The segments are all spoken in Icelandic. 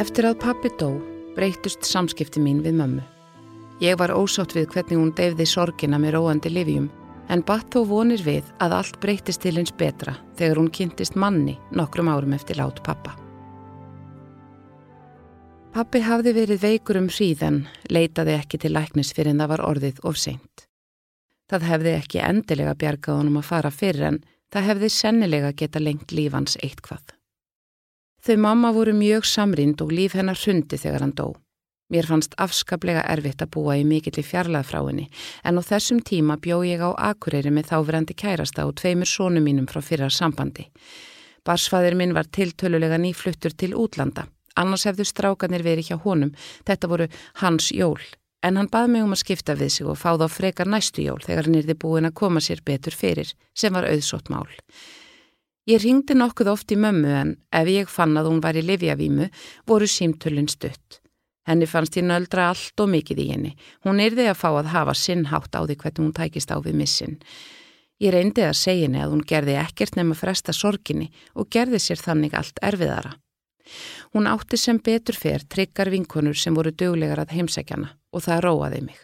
Eftir að pappi dó breytust samskipti mín við mömmu. Ég var ósátt við hvernig hún deyfði sorgina með róandi livjum en batt þó vonir við að allt breytist til eins betra þegar hún kynntist manni nokkrum árum eftir lát pappa. Pappi hafði verið veikur um hríðan, leitaði ekki til læknis fyrir en það var orðið of seint. Það hefði ekki endilega bjargað honum að fara fyrir en það hefði sennilega geta lengt lífans eitt hvað. Þau mamma voru mjög samrind og líf hennar hundi þegar hann dó. Mér fannst afskaplega erfitt að búa í mikill í fjarlað frá henni en á þessum tíma bjó ég á akureyri með þáverandi kærasta og tveimur sónum mínum frá fyrra sambandi. Barsfaðir minn var tiltölulega nýfluttur til útlanda, annars hefðu strákanir verið hjá honum, þetta voru hans jól, en hann bað mig um að skipta við sig og fá þá frekar næstu jól þegar hann erði búin að koma sér betur fyrir, sem var auðsótt mál. Ég ringdi nokkuð oft í mömmu en ef ég fann að hún var í livjavímu voru símtöllin stutt. Henni fannst ég nöldra allt og mikið í henni. Hún yrði að fá að hafa sinnhátt á því hvernig hún tækist á við missin. Ég reyndi að segja henni að hún gerði ekkert nema fresta sorginni og gerði sér þannig allt erfiðara. Hún átti sem betur fer tryggar vinkonur sem voru döglegar að heimsækjana og það róaði mig.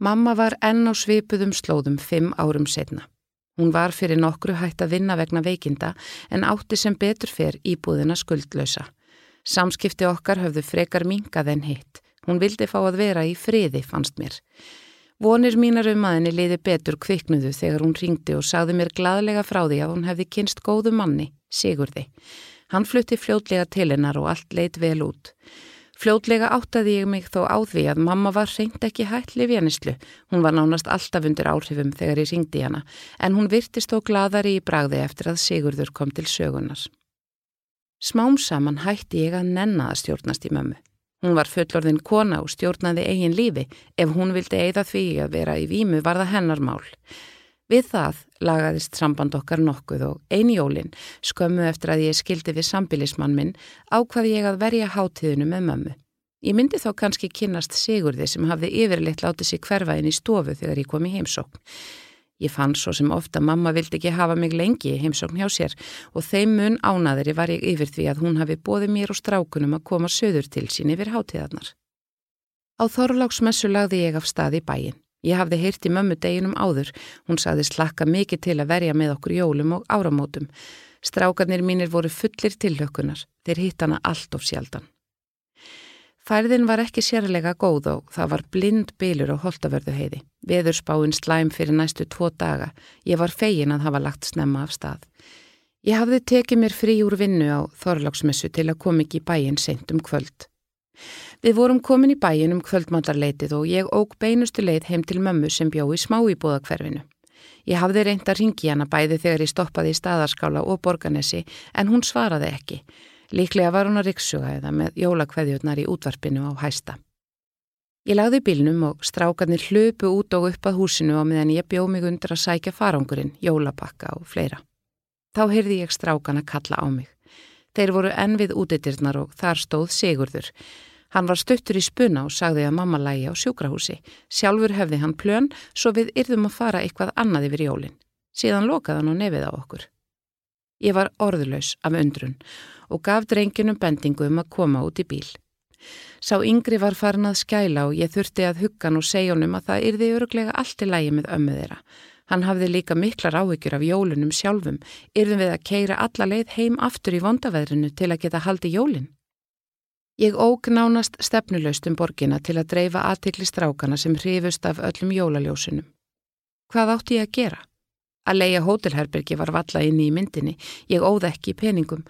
Mamma var enn á svipuðum slóðum fimm árum setna. Hún var fyrir nokkru hægt að vinna vegna veikinda en átti sem betur fyrr íbúðina skuldlausa. Samskipti okkar höfðu frekar mingað en hitt. Hún vildi fá að vera í friði, fannst mér. Vonir mínar um aðinni liði betur kviknuðu þegar hún ringdi og sagði mér gladlega frá því að hún hefði kynst góðu manni, Sigurði. Hann flutti fljótlega til hennar og allt leitt vel út. Fljótlega áttaði ég mig þó á því að mamma var reynd ekki hætt lifjanislu. Hún var nánast alltaf undir áhrifum þegar ég ringdi hana, en hún virtist þó gladari í bragði eftir að Sigurður kom til sögunar. Smám saman hætti ég að nenna að stjórnast í mömmu. Hún var fullorðin kona og stjórnaði eigin lífi. Ef hún vildi eigða því að vera í výmu var það hennar mál. Við það lagaðist samband okkar nokkuð og eini jólin, skömmu eftir að ég skildi við sambilismann minn, ákvaði ég að verja hátíðinu með mömmu. Ég myndi þá kannski kynast Sigurði sem hafði yfirleitt látið sér hverfa inn í stofu þegar ég kom í heimsókn. Ég fann svo sem ofta mamma vildi ekki hafa mig lengi í heimsókn hjá sér og þeim mun ánaðri var ég yfir því að hún hafi bóði mér og strákunum að koma söður til sín yfir hátíðarnar. Á Þorláksmessu lagði ég af stað í bæin. Ég hafði heyrt í mömmu deginum áður, hún saði slakka mikið til að verja með okkur jólum og áramótum. Strákarnir mínir voru fullir tilhökunar, þeir hitt hana allt of sjaldan. Færðin var ekki sérlega góð og það var blind bylur á holtavörðu heiði. Veðurspáinn slæm fyrir næstu tvo daga. Ég var fegin að hafa lagt snemma af stað. Ég hafði tekið mér frí úr vinnu á Þorláksmessu til að koma ekki í bæin sent um kvöld. Við vorum komin í bæin um kvöldmandarleitið og ég óg beinustu leið heim til mömmu sem bjó í smá íbúðakverfinu. Ég hafði reynd að ringi hana bæði þegar ég stoppaði í staðarskála og borganesi en hún svaraði ekki. Líklega var hún að riksuga eða með jólakveðjurnar í útvarpinu á hæsta. Ég lagði bílnum og strákarnir hlöpu út og upp að húsinu og meðan ég bjó mig undir að sækja farangurinn, jólapakka og fleira. Þá heyrði ég strákan að kalla á mig. Þeir voru enn við útidirnar og þar stóð Sigurður. Hann var stuttur í spuna og sagði að mamma lægi á sjúkrahúsi. Sjálfur hefði hann plön svo við yrðum að fara eitthvað annað yfir jólinn. Síðan lokaði hann og nefið á okkur. Ég var orðlaus af undrun og gaf drenginum bendingu um að koma út í bíl. Sá yngri var farin að skæla og ég þurfti að huggan og segja honum að það yrði öruglega allt í lægi með ömmu þeirra. Hann hafði líka miklar áhyggjur af jólunum sjálfum, yrðum við að keira alla leið heim aftur í vondaveðrinu til að geta haldi jólinn. Ég óg nánast stefnuleust um borgina til að dreifa aðtikli strákana sem hrifust af öllum jólaljósunum. Hvað átti ég að gera? Að leia hótelherbergi var valla inn í myndinni, ég óð ekki í peningum.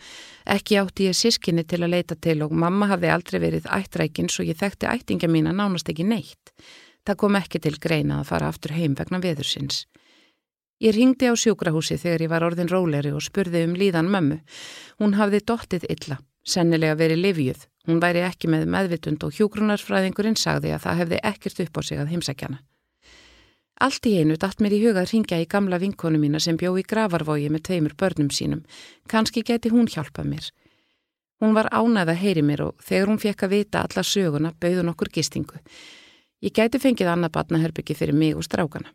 Ekki átti ég sískinni til að leita til og mamma hafði aldrei verið ættrækin svo ég þekkti ættinga mína nánast ekki neitt. Það kom ekki til greina að fara aftur heim vegna veðursins. Ég ringdi á sjúkrahúsi þegar ég var orðin róleri og spurði um líðan mömmu. Hún hafði dottið illa, sennilega verið livjuð. Hún væri ekki með meðvitund og hjúgrunarfræðingurinn sagði að það hefði ekkert upp á sig að heimsækjana. Allt í einu datt mér í hugað ringja í gamla vinkonu mína sem bjó í gravarvogi með tveimur börnum sínum. Kanski geti hún hjálpað mér. Hún var ánæð að heyri mér og þegar hún fekk að vita alla söguna bauðun okkur gistingu. Ég gæti fengið annað batnaherbyggi fyrir mig og strákana.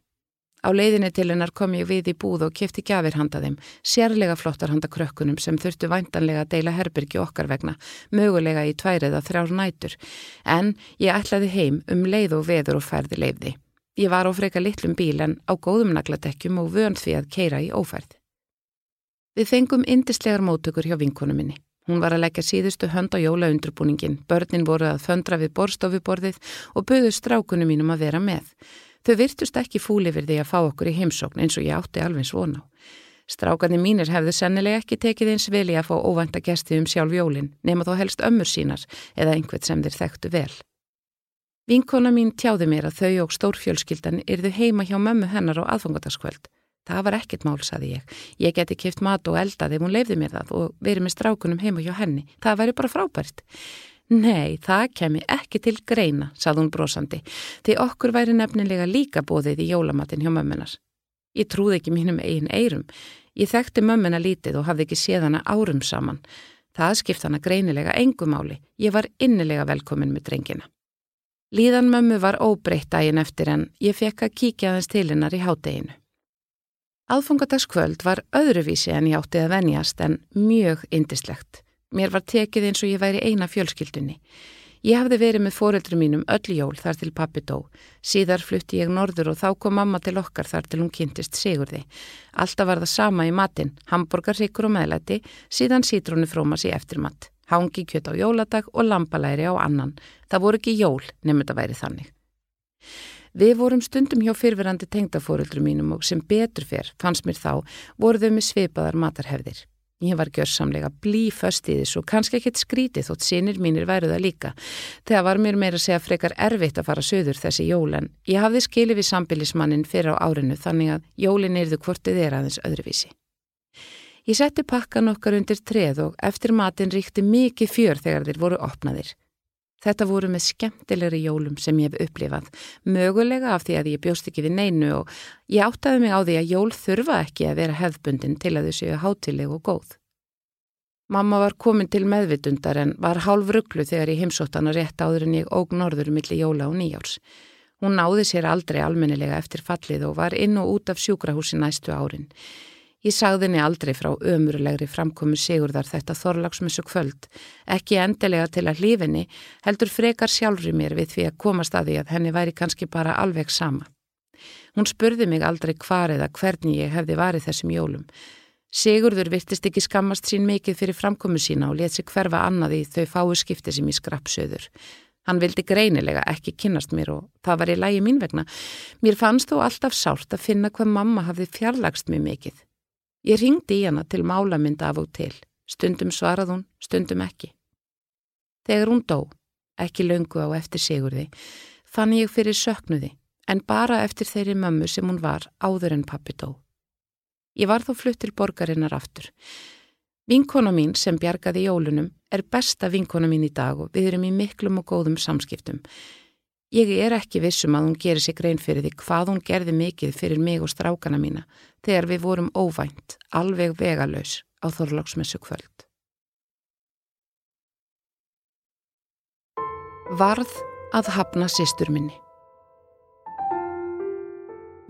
Á leiðinni til hennar kom ég við í búð og kefti gafir handa þeim, sérlega flottar handa krökkunum sem þurftu væntanlega að deila herbyrgi okkar vegna, mögulega í tværið að þrjár nætur, en ég ætlaði heim um leið og veður og færði leifði. Ég var á freka litlum bíl en á góðum nagladekkjum og vönd því að keira í ófærð. Við fengum indislegar mótökur hjá vinkonu minni. Hún var að leggja síðustu hönd á jólaundrubúningin, börnin voru að föndra við borstofuborðið og buðu strákunum mínum að vera með. Þau virtust ekki fúli fyrir því að fá okkur í heimsókn eins og ég átti alveg svona á. Strákarnir mínir hefðu sennilega ekki tekið eins veli að fá óvænta gesti um sjálf jólin nema þó helst ömmur sínar eða einhvert sem þeir þekktu vel. Vinkona mín tjáði mér að þau og stórfjölskyldan yrðu heima hjá mömmu hennar á aðfangadagskvöld. Það var ekkert mál, saði ég. Ég geti kipt mat og eldað ef hún leifði mér það og verið með strákunum heima hjá henni. Það væri bara frábært. Nei, það kemi ekki til greina, sað hún brosandi, því okkur væri nefnilega líka bóðið í jólamatinn hjá mömmunar. Ég trúði ekki mínum eigin eirum. Ég þekkti mömmuna lítið og hafði ekki séð hana árum saman. Það skipt hana greinilega engumáli. Ég var innilega velkomin með drengina. Líðan mömmu var óbreytt daginn eftir en ég fekk að kíkja aðeins til hennar í hádeginu. Aðfungadagskvöld var öðruvísi en ég átti að venjast en mjög indislegt. Mér var tekið eins og ég væri eina fjölskyldunni. Ég hafði verið með fóreldri mínum öll jól þar til pappi dó. Síðar flutti ég norður og þá kom mamma til okkar þar til hún kynntist Sigurði. Alltaf var það sama í matinn, hambúrgar, sikur og meðlæti, síðan sítrónu frómas í eftirmatt. Hangi kjött á jóladag og lampalæri á annan. Það voru ekki jól nefnum þetta væri þannig. Við vorum stundum hjá fyrfirandi tengdafóreldri mínum og sem betur fyrr, fannst mér þá, voru þau með svipaðar matarhefðir. Ég var gjörsamlega blíföst í þessu og kannski ekkert skrítið þótt sinir mínir væru það líka. Þegar var mér meira að segja frekar erfitt að fara söður þessi jólen. Ég hafði skilið við sambilismannin fyrir á árinu þannig að jólin erðu hvortið er aðeins öðruvísi. Ég setti pakkan okkar undir treð og eftir matin ríkti mikið fjör þegar þeir voru opnaðir. Þetta voru með skemmtilegri jólum sem ég hef upplifað, mögulega af því að ég bjóst ekki við neinu og ég áttaði mig á því að jól þurfa ekki að vera hefðbundin til að þau séu hátileg og góð. Mamma var komin til meðvitundar en var hálf rugglu þegar ég heimsóttana rétt áður en ég óg norður millir jóla og nýjárs. Hún náði sér aldrei almennilega eftir fallið og var inn og út af sjúkrahúsi næstu árin. Ég sagði henni aldrei frá ömurlegri framkomu sigurðar þetta þorlagsmessu kvöld, ekki endilega til að hlífinni, heldur frekar sjálfri mér við því að komast að því að henni væri kannski bara alveg sama. Hún spurði mig aldrei hvar eða hvernig ég hefði varið þessum jólum. Sigurður virtist ekki skammast sín mikið fyrir framkomu sína og let sig hverfa annað í þau fáu skipti sem ég skrapsöður. Hann vildi greinilega ekki kynast mér og það var í lægi mín vegna. Mér fannst þó alltaf sárt að finna hvað mamma hafði fjarlagst mér mikið. Ég ringdi í hana til málamynda af og til. Stundum svarað hún, stundum ekki. Þegar hún dó, ekki löngu á eftir sigurði, fann ég fyrir söknuði, en bara eftir þeirri mömmu sem hún var áður en pappi dó. Ég var þó flutt til borgarinnar aftur. Vinkona mín sem bjargaði jólunum er besta vinkona mín í dag og við erum í miklum og góðum samskiptum. Ég er ekki vissum að hún gerir sig grein fyrir því hvað hún gerði mikið fyrir mig og strákana mína þegar við vorum óvænt, alveg vegalös á Þorláksmessu kvöld. Varð að hafna sýstur minni.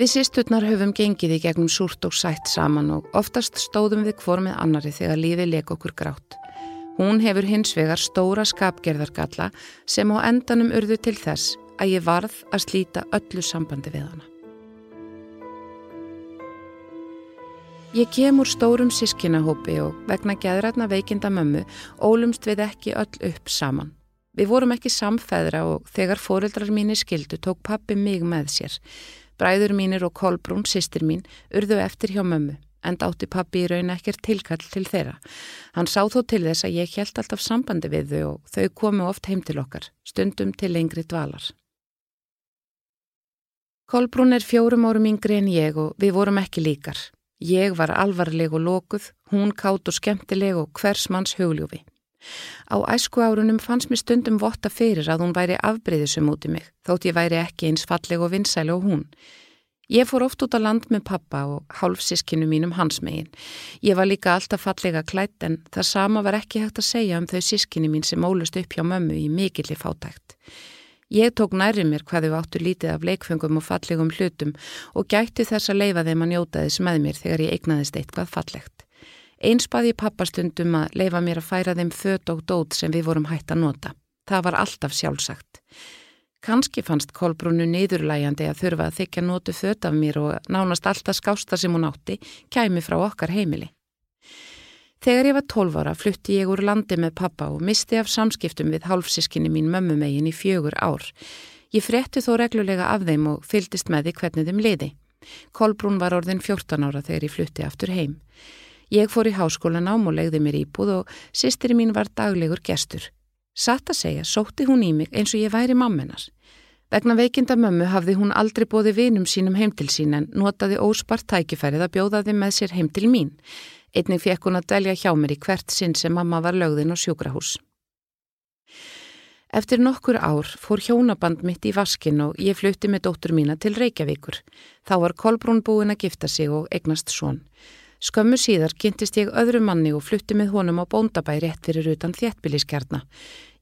Við sýsturnar höfum gengið í gegnum súrt og sætt saman og oftast stóðum við hvort með annari þegar lífið leik okkur grátt. Hún hefur hins vegar stóra skapgerðargalla sem á endanum urðu til þess að ég varð að slíta öllu sambandi við hana. Ég kem úr stórum sískinahópi og vegna geðrætna veikinda mömmu ólumst við ekki öll upp saman. Við vorum ekki samfæðra og þegar fóreldrar mínir skildu tók pappi mig með sér. Bræður mínir og Kolbrún, sýstir mín, urðu eftir hjá mömmu en dátti pappi í raun ekkert tilkall til þeirra. Hann sá þó til þess að ég held alltaf sambandi við þau og þau komu oft heim til okkar, stundum til lengri dvalar. Kolbrún er fjórum árum yngri en ég og við vorum ekki líkar. Ég var alvarleg og lokuð, hún kátt og skemmtileg og hvers manns hugljófi. Á æsku árunum fannst mér stundum votta fyrir að hún væri afbreyðisum út í mig, þótt ég væri ekki eins falleg og vinsæli og hún. Ég fór oft út á land með pappa og hálfsískinu mínum hans megin. Ég var líka alltaf fallega klætt en það sama var ekki hægt að segja um þau sískinu mín sem ólust upp hjá mömmu í mikilli fátækt. Ég tók næri mér hvað þau áttu lítið af leikfengum og fallegum hlutum og gætti þess að leifa þeim að njóta þess með mér þegar ég eignaðist eitthvað fallegt. Eins baði pappastundum að leifa mér að færa þeim föt og dót sem við vorum hægt að nota. Það var alltaf sjálfsagt. Kanski fannst Kolbrúnu niðurlæjandi að þurfa að þykja nótu föt af mér og nánast alltaf skásta sem hún átti kæmi frá okkar heimili. Þegar ég var 12 ára flutti ég úr landi með pappa og misti af samskiptum við hálfsískinni mín mömmumegin í fjögur ár. Ég frétti þó reglulega af þeim og fyldist með því hvernig þeim liði. Kolbrún var orðin 14 ára þegar ég flutti aftur heim. Ég fór í háskólan ám og legði mér íbúð og sýstri mín var daglegur gestur. Satt að segja, sótti hún í mig eins og ég væri mammenar. Vegna veikinda mömmu hafði hún aldrei bóði vinum sínum heim til sín en notaði óspart tækifærið að bjóða þið með sér heim til mín. Einnig fekk hún að dvelja hjá mér í hvert sinn sem mamma var lögðin á sjúkrahús. Eftir nokkur ár fór hjónaband mitt í vaskin og ég flutti með dóttur mína til Reykjavíkur. Þá var Kolbrún búin að gifta sig og egnast svon. Skömmu síðar kynntist ég öðru manni og flutti með honum á bóndabæ rétt fyrir utan þéttbíliskjarna.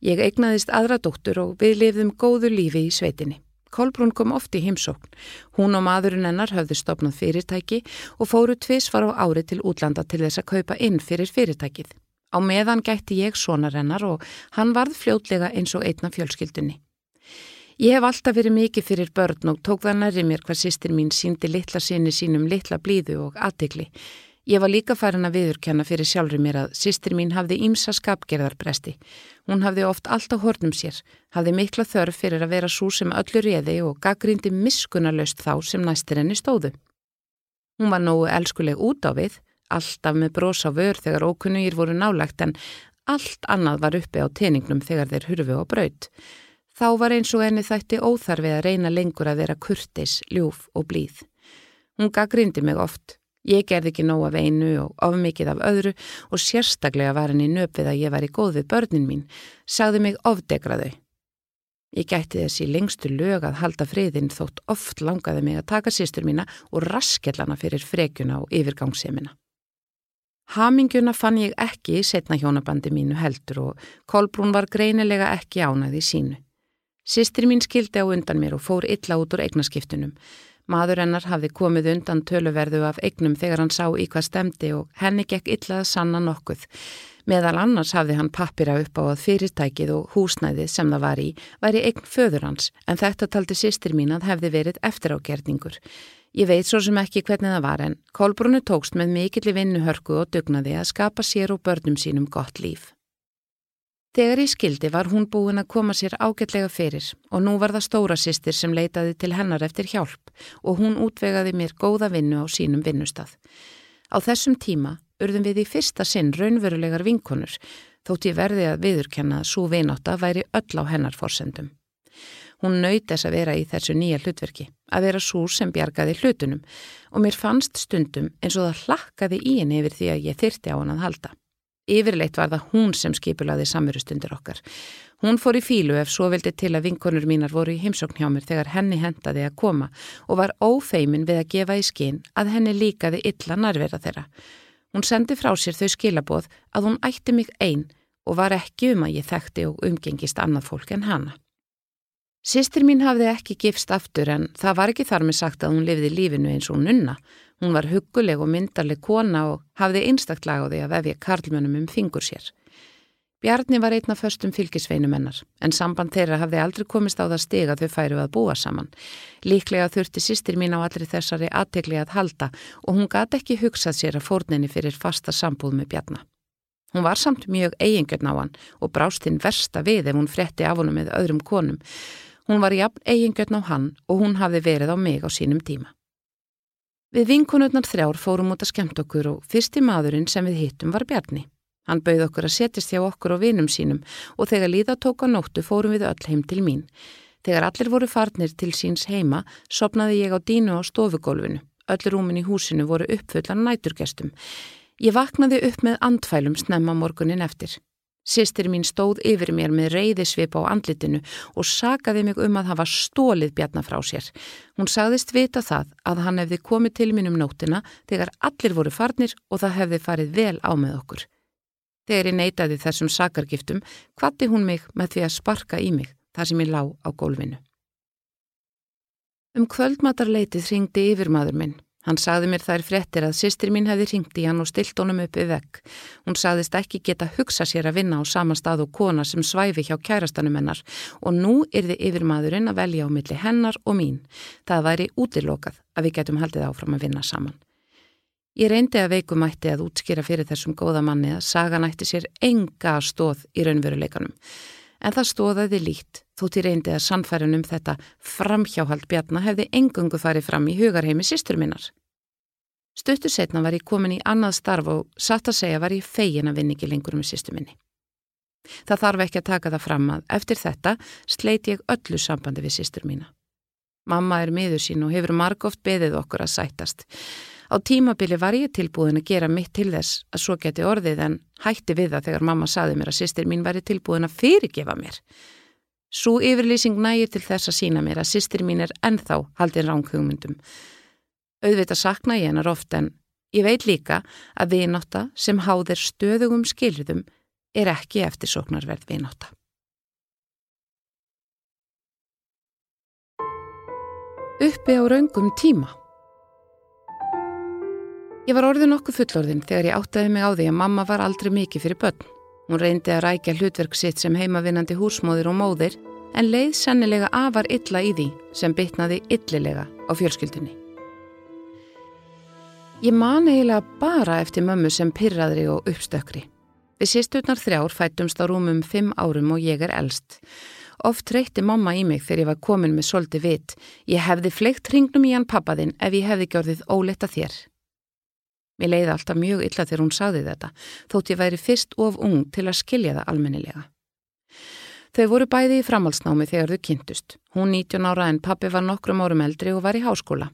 Ég eignaðist aðra dóttur og við lifðum góðu lífi í sveitinni. Kolbrún kom oft í heimsókn. Hún og maðurinn hennar höfðu stopnað fyrirtæki og fóru tvísvar á ári til útlanda til þess að kaupa inn fyrir fyrirtækið. Á meðan gætti ég sonar hennar og hann varð fljótlega eins og einna fjölskyldunni. Ég hef alltaf verið mikið fyrir börn og tók það nærri mér hvað sýstir mín síndi litla sinni sínum litla blíðu og aðtikli. Ég var líka farin að viðurkenna fyrir sjálfur mér að sýstir mín hafði ímsa skapgerðarbresti. Hún hafði oft allt á hornum sér, hafði mikla þörf fyrir að vera svo sem öllu réði og gaggrindi miskunarlaust þá sem næstir henni stóðu. Hún var nógu elskuleg út á við, alltaf með brosa vör þegar ókunnugir voru nálagt en allt annað var uppi á teningnum þegar þeir hurfi á braut. Þá var eins og henni þætti óþarfið að reyna lengur að vera kurtis, ljúf og blíð. Hún gaggrindi mig oft Ég gerði ekki nóg af einu og of mikið af öðru og sérstaklega var henni nöp við að ég var í góð við börnin mín, sagði mig ofdegraðu. Ég gætti þessi lengstu lög að halda friðinn þótt oft langaði mig að taka sýstur mína og raskellana fyrir frekjuna og yfirgangssemina. Haminguna fann ég ekki í setna hjónabandi mínu heldur og Kolbrún var greinilega ekki ánaði sínu. Sýstir mín skildi á undan mér og fór illa út úr eignaskiptunum. Maður hennar hafði komið undan töluverðu af eignum þegar hann sá í hvað stemdi og henni gekk illað sanna nokkuð. Meðal annars hafði hann pappira upp á að fyrirtækið og húsnæðið sem það var í væri eign föður hans en þetta taldi sýstir mín að hefði verið eftir ágerningur. Ég veit svo sem ekki hvernig það var en Kolbrunni tókst með mikill í vinnuhörku og dugnaði að skapa sér og börnum sínum gott líf. Þegar ég skildi var hún búin að koma sér ágætlega fyrir og nú var það stóra sýstir sem leitaði til hennar eftir hjálp og hún útvegaði mér góða vinnu á sínum vinnustad. Á þessum tíma urðum við í fyrsta sinn raunverulegar vinkonur þótt ég verði að viðurkenna að svo vináta væri öll á hennar forsendum. Hún nöyt þess að vera í þessu nýja hlutverki, að vera svo sem bjargaði hlutunum og mér fannst stundum eins og það hlakkaði í henni yfir því að ég þyrti á hann að halda. Yfirleitt var það hún sem skipulaði samverustundir okkar. Hún fór í fílu ef svo vildi til að vinkonur mínar voru í heimsókn hjá mér þegar henni hendaði að koma og var ófeimin við að gefa í skinn að henni líkaði illa nærvera þeirra. Hún sendi frá sér þau skilaboð að hún ætti mig einn og var ekki um að ég þekkti og umgengist annað fólk en hana. Sistir mín hafði ekki gifst aftur en það var ekki þar með sagt að hún lifði lífinu eins og nunna. Hún var hugguleg og myndarleg kona og hafði einstakt lag á því að vefja karlmönum um fingur sér. Bjarni var einna förstum fylgisveinum hennar, en samband þeirra hafði aldrei komist á það steg að þau færu að búa saman. Líklega þurfti sýstir mín á allri þessari aðtegli að halda og hún gati ekki hugsað sér að fórninni fyrir fasta sambúð með Bjarni. Hún var samt mjög eigingjörn á hann og brást hinn versta við ef hún fretti af honum með öðrum konum. Hún var jafn eigingjörn á hann og hún hafði verið á mig á sínum tíma. Við vinkunutnar þrjár fórum út að skemmt okkur og fyrsti maðurinn sem við hittum var Bjarni. Hann bauð okkur að setjast hjá okkur og vinum sínum og þegar líða tók á nóttu fórum við öll heim til mín. Þegar allir voru farnir til síns heima, sopnaði ég á dínu á stofugólfinu. Öll rúmin í húsinu voru uppfullan næturgestum. Ég vaknaði upp með andfælum snemma morgunin eftir. Sistir mín stóð yfir mér með reyðisvip á andlitinu og sagaði mig um að hafa stólið bjarnar frá sér. Hún sagðist vita það að hann hefði komið til mín um nótina þegar allir voru farnir og það hefði farið vel á með okkur. Þegar ég neytaði þessum sakargiftum, kvatti hún mig með því að sparka í mig þar sem ég lá á gólfinu. Um kvöldmatarleitið ringdi yfirmaður minn. Hann sagði mér þær fréttir að sýstir mín hefði ringt í hann og stilt honum uppi vekk. Hún sagðist ekki geta hugsa sér að vinna á sama stað og kona sem svæfi hjá kærastanum hennar og nú þið yfir maðurinn að velja á milli hennar og mín. Það væri útilokað að við getum haldið áfram að vinna saman. Ég reyndi að veikumætti að útskýra fyrir þessum góða manni að saga nætti sér enga stóð í raunveruleikanum en það stóðaði lít þótt ég reyndi að sannfærin um þetta framhjáhald bjarna hefði engungu farið fram í hugarheimi sýstur minnar. Stuttu setna var ég komin í annað starf og satt að segja var ég fegin að vinni ekki lengur með sýstu minni. Það þarf ekki að taka það fram að eftir þetta sleiti ég öllu sambandi við sýstur mína. Mamma er miður sín og hefur margóft beðið okkur að sætast. Á tímabili var ég tilbúin að gera mitt til þess að svo geti orðið en hætti við það þegar mamma saði mér að sýstir mín væri tilbúin að fyrirgefa mér. Svo yfirlýsing nægir til þess að sína mér að sýstir mín er ennþá haldin ránkugmyndum. Auðvitað sakna ég hennar oft en ég veit líka að viðnáta sem háðir stöðugum skilriðum er ekki eftirsóknarverð viðnáta. Uppi á raungum tíma Ég var orðin okkur fullorðin þegar ég áttaði mig á því að mamma var aldrei mikið fyrir börn. Hún reyndi að rækja hlutverk sitt sem heimavinnandi húsmóðir og móðir en leið sennilega afar illa í því sem bytnaði illilega á fjölskyldunni. Ég man eiginlega bara eftir mömmu sem pyrraðri og uppstökri. Við sístutnar þrjár fættumst á rúmum fimm árum og ég er elst. Oft reyti mamma í mig þegar ég var komin með soldi vit. Ég hefði fleikt hringnum í hann pappaðinn ef ég hefði gjörðið óleita þér. Mér leiði alltaf mjög illa þegar hún saði þetta, þótt ég væri fyrst of ung til að skilja það almennilega. Þau voru bæði í framhalsnámi þegar þau kynntust. Hún 19 ára en pappi var nokkrum árum eldri og var í háskóla.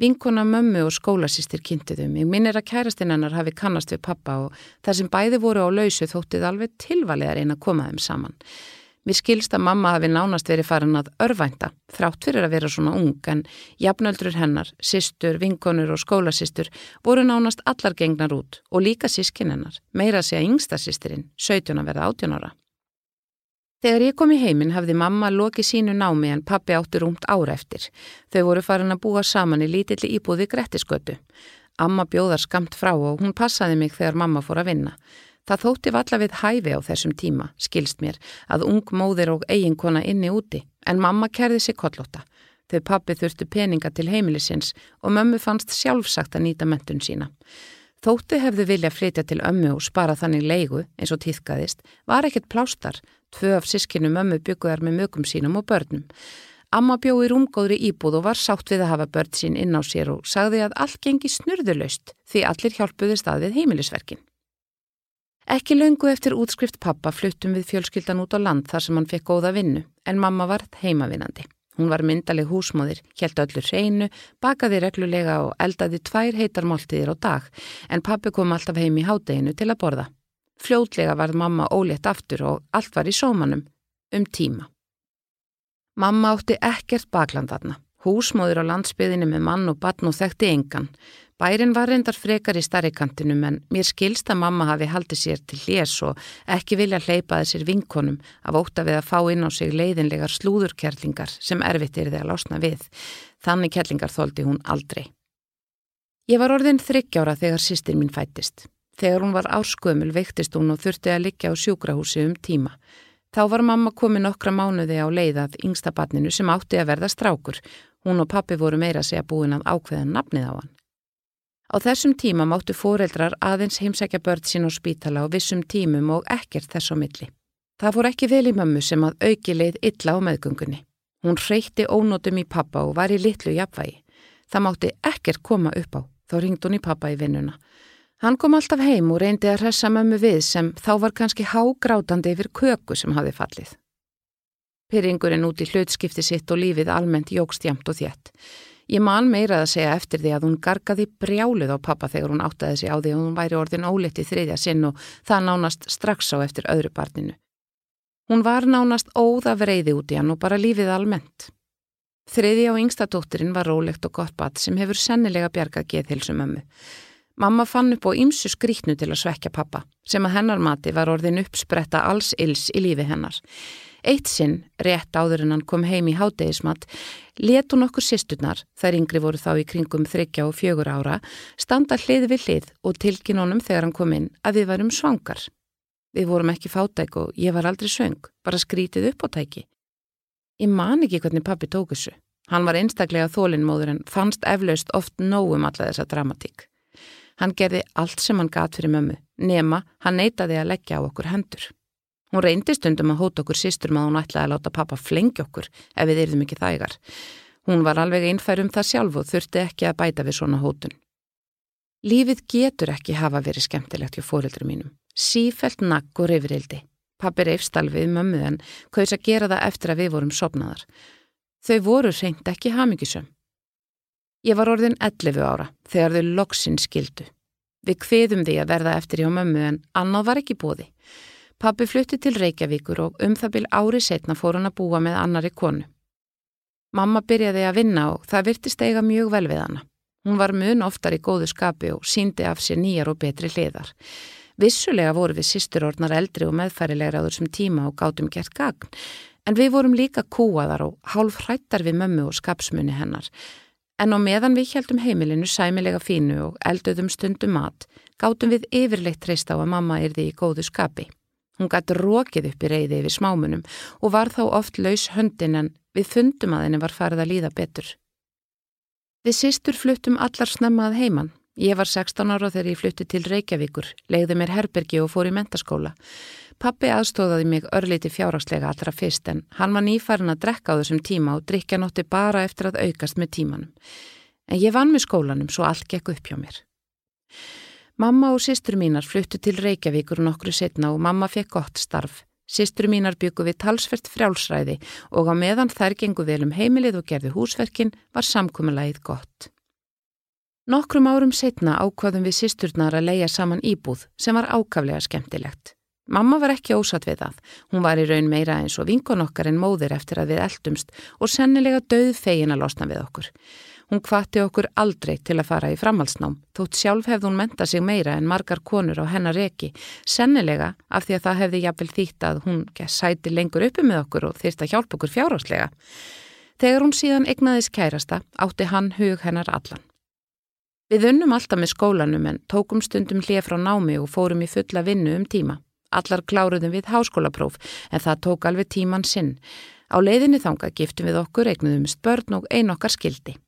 Vinkona mömmu og skólasýstir kynntuðu mig. Minn er að kærastinn hennar hafi kannast við pappa og þar sem bæði voru á lausu þóttið alveg tilvalið að reyna að koma þeim saman. Mér skilst að mamma hafi nánast verið farin að örvænta, þrátt fyrir að vera svona ung, en jafnöldrur hennar, sýstur, vinkonur og skólasýstur voru nánast allar gengnar út og líka sískin hennar, meira að segja yngsta sýstirinn, 17 að verða 18 ára. Þegar ég kom í heiminn hafði mamma lokið sínu námi en pappi átti rúmt ára eftir. Þau voru farin að búa saman í lítilli íbúði Grettisgötu. Amma bjóðar skamt frá og hún passaði mig þegar mamma fór að vinna. Það þótti valla við hæfi á þessum tíma, skilst mér, að ung móðir og eiginkona inni úti, en mamma kerði sig kollóta. Þau pappi þurftu peninga til heimilisins og mömmu fannst sjálfsagt að nýta mentun sína. Þótti hefðu vilja flytja til ömmu og spara þannig leigu, eins og týðkaðist, var ekkert plástar, tvö af sískinu mömmu bygguðar með mögum sínum og börnum. Amma bjóði rúmgóðri íbúð og var sátt við að hafa börn sín inn á sér og sagði að allt gengi snurðulöst því allir hjálpuði staðið heimilisverkin. Ekki löngu eftir útskrift pappa fluttum við fjölskyldan út á land þar sem hann fekk góða vinnu, en mamma var heimavinandi. Hún var myndaleg húsmóðir, helt öllur hreinu, bakaði reglulega og eldaði tvær heitar máltiðir á dag, en pappi kom alltaf heim í hádeginu til að borða. Fljótlega var mamma ólétt aftur og allt var í sómanum, um tíma. Mamma átti ekkert baklandarna, húsmóðir á landsbyðinu með mann og batn og þekkti engan, Bærin var reyndar frekar í starri kantinum en mér skilst að mamma hafi haldið sér til hljés og ekki vilja hleypa þessir vinkonum af óta við að fá inn á sig leiðinlegar slúðurkerlingar sem erfitt er að lásna við. Þannig kerlingar þóldi hún aldrei. Ég var orðin þryggjára þegar sýstir mín fættist. Þegar hún var áskömmul veiktist hún og þurfti að liggja á sjúkrahúsi um tíma. Þá var mamma komið nokkra mánuði á leiðað yngsta barninu sem átti að verða strákur. Hún og pappi voru meira að segja búin að ákveða nafnið á hann. Á þessum tíma máttu fóreldrar aðeins heimsækja börn sín á spítala á vissum tímum og ekkert þess á milli. Það fór ekki vel í mömmu sem að auki leið illa á meðgöngunni. Hún reyti ónótum í pappa og var í litlu jafnvægi. Það mátti ekkert koma upp á, þá ringd hún í pappa í vinnuna. Hann kom alltaf heim og reyndi að hressa mömmu við sem þá var kannski hágrátandi yfir köku sem hafi fallið. Pyrringurinn út í hlutskipti sitt og lífið almennt jógst jamt og þjætt. Ég man meirað að segja eftir því að hún gargaði brjálið á pappa þegar hún áttaði sig á því að hún væri orðin ólitt í þriðja sinn og það nánast strax á eftir öðru barninu. Hún var nánast óða vreiði út í hann og bara lífið almennt. Þriði á yngsta dótturinn var rólegt og gott bat sem hefur sennilega bjargað geðhilsum ömmu. Mamma fann upp á ýmsu skrítnu til að svekja pappa sem að hennar mati var orðin uppspretta alls ills í lífi hennar. Eitt sinn, rétt áður en hann kom heim í hádegismat, let hún okkur sýsturnar, þær yngri voru þá í kringum þryggja og fjögur ára, standa hlið við hlið og tilkyn honum þegar hann kom inn að við varum svangar. Við vorum ekki fátæk og ég var aldrei söng, bara skrítið upp á tæki. Ég man ekki hvernig pappi tók þessu. Hann var einstaklega þólinnmóður en fannst eflaust oft nógum alla þessa dramatík. Hann gerði allt sem hann gat fyrir mömmu, nema hann neytaði að leggja á okkur hendur. Hún reyndi stundum að hóta okkur sístur maður hún ætlaði að láta pappa flengja okkur ef við yrðum ekki þægar. Hún var alveg einfær um það sjálf og þurfti ekki að bæta við svona hótun. Lífið getur ekki hafa verið skemmtilegt hjá fórildri mínum. Sífælt nakk og reyfrildi. Pappi reyfst alveg mömmu en kaus að gera það eftir að við vorum sopnaðar. Þau voru reynd ekki hamingisum. Ég var orðin 11 ára þegar þau loksin skildu. Við kveðum því að verða eftir hjá mömmu en annað var ekki bóði. Pappi flutti til Reykjavíkur og um það byl ári setna fór hann að búa með annari konu. Mamma byrjaði að vinna og það virtist eiga mjög vel við hana. Hún var mun oftar í góðu skapi og síndi af sér nýjar og betri hliðar. Vissulega voru við sýsturordnar eldri og meðfærilegra á þessum tíma og gátum gert gagn, en við vorum líka kúaðar og hálf hrættar við mömmu og skapsmunni hennar. En á meðan við heldum heimilinu sæmilega fínu og elduðum stundum mat, gátum við yfirleitt treyst á að mamma yrði í góðu skapi. Hún gæti rókið upp í reyði yfir smámunum og var þá oft laus höndin en við fundum að henni var farið að líða betur. Við sýstur fluttum allar snemmað heimann Ég var 16 ára þegar ég flutti til Reykjavíkur, leiði mér herbergi og fór í mentaskóla. Pappi aðstóðaði mig örlíti fjárhagslega allra fyrst en hann var nýfærin að drekka á þessum tíma og drikja nótti bara eftir að aukast með tímanum. En ég vann með skólanum svo allt gekk upp hjá mér. Mamma og sýstur mínar fluttu til Reykjavíkur nokkru setna og mamma fekk gott starf. Sýstur mínar byggu við talsvert frjálsræði og á meðan þær gengu vel um heimilið og gerði húsverkin var samkominnlægið gott. Nokkrum árum setna ákvaðum við sýsturnar að leia saman íbúð sem var ákaflega skemmtilegt. Mamma var ekki ósatt við það. Hún var í raun meira eins og vinkon okkar en móðir eftir að við eldumst og sennilega döð fegin að losna við okkur. Hún kvatti okkur aldrei til að fara í framhalsnám, þótt sjálf hefði hún menta sig meira en margar konur á hennar eki, sennilega af því að það hefði jafnvel þýtt að hún sæti lengur uppi með okkur og þýrst að hjálpa okkur fjárháslega. Þegar hún síðan egnaðis kærasta átti hann hug hennar allan. Við unnum alltaf með skólanum en tókum stundum hlið frá námi og fórum í fulla vinnu um tíma. Allar kláruðum við háskólapróf en það tók alveg tíman sinn. Á leiðinni þanga giftum við okkur, eignuðum spörn og ein okkar skildi.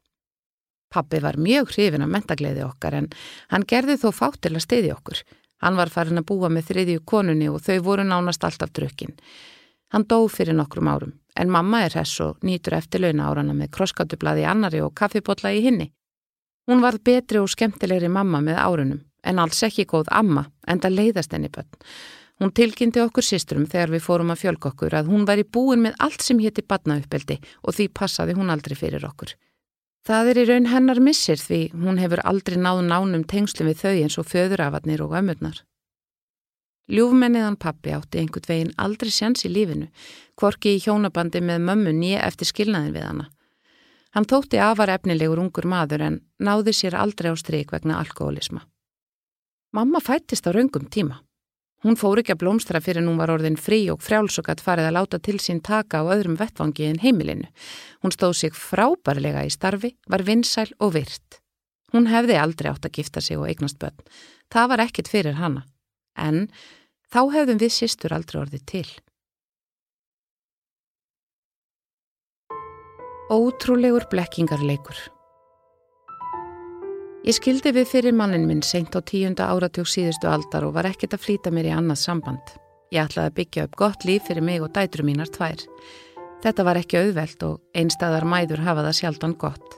Pappi var mjög hrifin af mentagleiði okkar en hann gerði þó fátt til að stiði okkur. Hann var farin að búa með þriðju konunni og þau voru nánast alltaf drukkin. Hann dó fyrir nokkrum árum en mamma er hess og nýtur eftir launa árana með krosskatublaði annari og kaffibotla í hinni. Hún var betri og skemmtilegri mamma með árunum, en alls ekki góð amma, en það leiðast henni bönn. Hún tilkynnti okkur sístrum þegar við fórum að fjölk okkur að hún væri búin með allt sem hétti badnauppeldi og því passaði hún aldrei fyrir okkur. Það er í raun hennar missir því hún hefur aldrei náð nánum tengslum við þau eins og föðurafatnir og ömurnar. Ljúfmenniðan pappi átti einhvern veginn aldrei sjans í lífinu, hvorki í hjónabandi með mömmu nýja eftir skilnaðin við hana. Hann þótti afar efnilegur ungur maður en náði sér aldrei á stryk vegna alkoholisma. Mamma fættist á raungum tíma. Hún fór ekki að blómstra fyrir hún var orðin frí og frjálsugat farið að láta til sín taka á öðrum vettvangi en heimilinu. Hún stóð sig frábærlega í starfi, var vinsæl og virt. Hún hefði aldrei átt að gifta sig og eignast börn. Það var ekkit fyrir hanna. En þá hefðum við sýstur aldrei orðið til. Ótrúlegur blekkingarleikur. Ég skildi við fyrir mannin minn seint á tíunda áratjók síðustu aldar og var ekkert að flýta mér í annað samband. Ég ætlaði að byggja upp gott líf fyrir mig og dætru mínar tvær. Þetta var ekki auðvelt og einstæðar mæður hafa það sjaldan gott.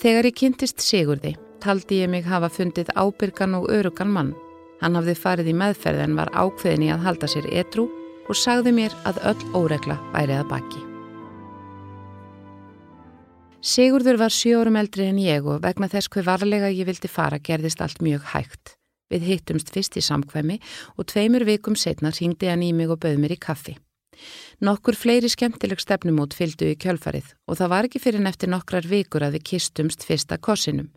Þegar ég kynntist Sigurði, taldi ég mig hafa fundið ábyrgan og örugan mann. Hann hafði farið í meðferð en var ákveðin í að halda sér etru og sagði mér að öll óregla væri að baki. Sigurður var sjórum eldri en ég og vegna þess hver varlega ég vildi fara gerðist allt mjög hægt. Við hittumst fyrst í samkvæmi og tveimur vikum setna ringdi hann í mig og bauð mér í kaffi. Nokkur fleiri skemmtileg stefnumót fylgdu í kjölfarið og það var ekki fyrir neftir nokkrar vikur að við kistumst fyrsta kossinum.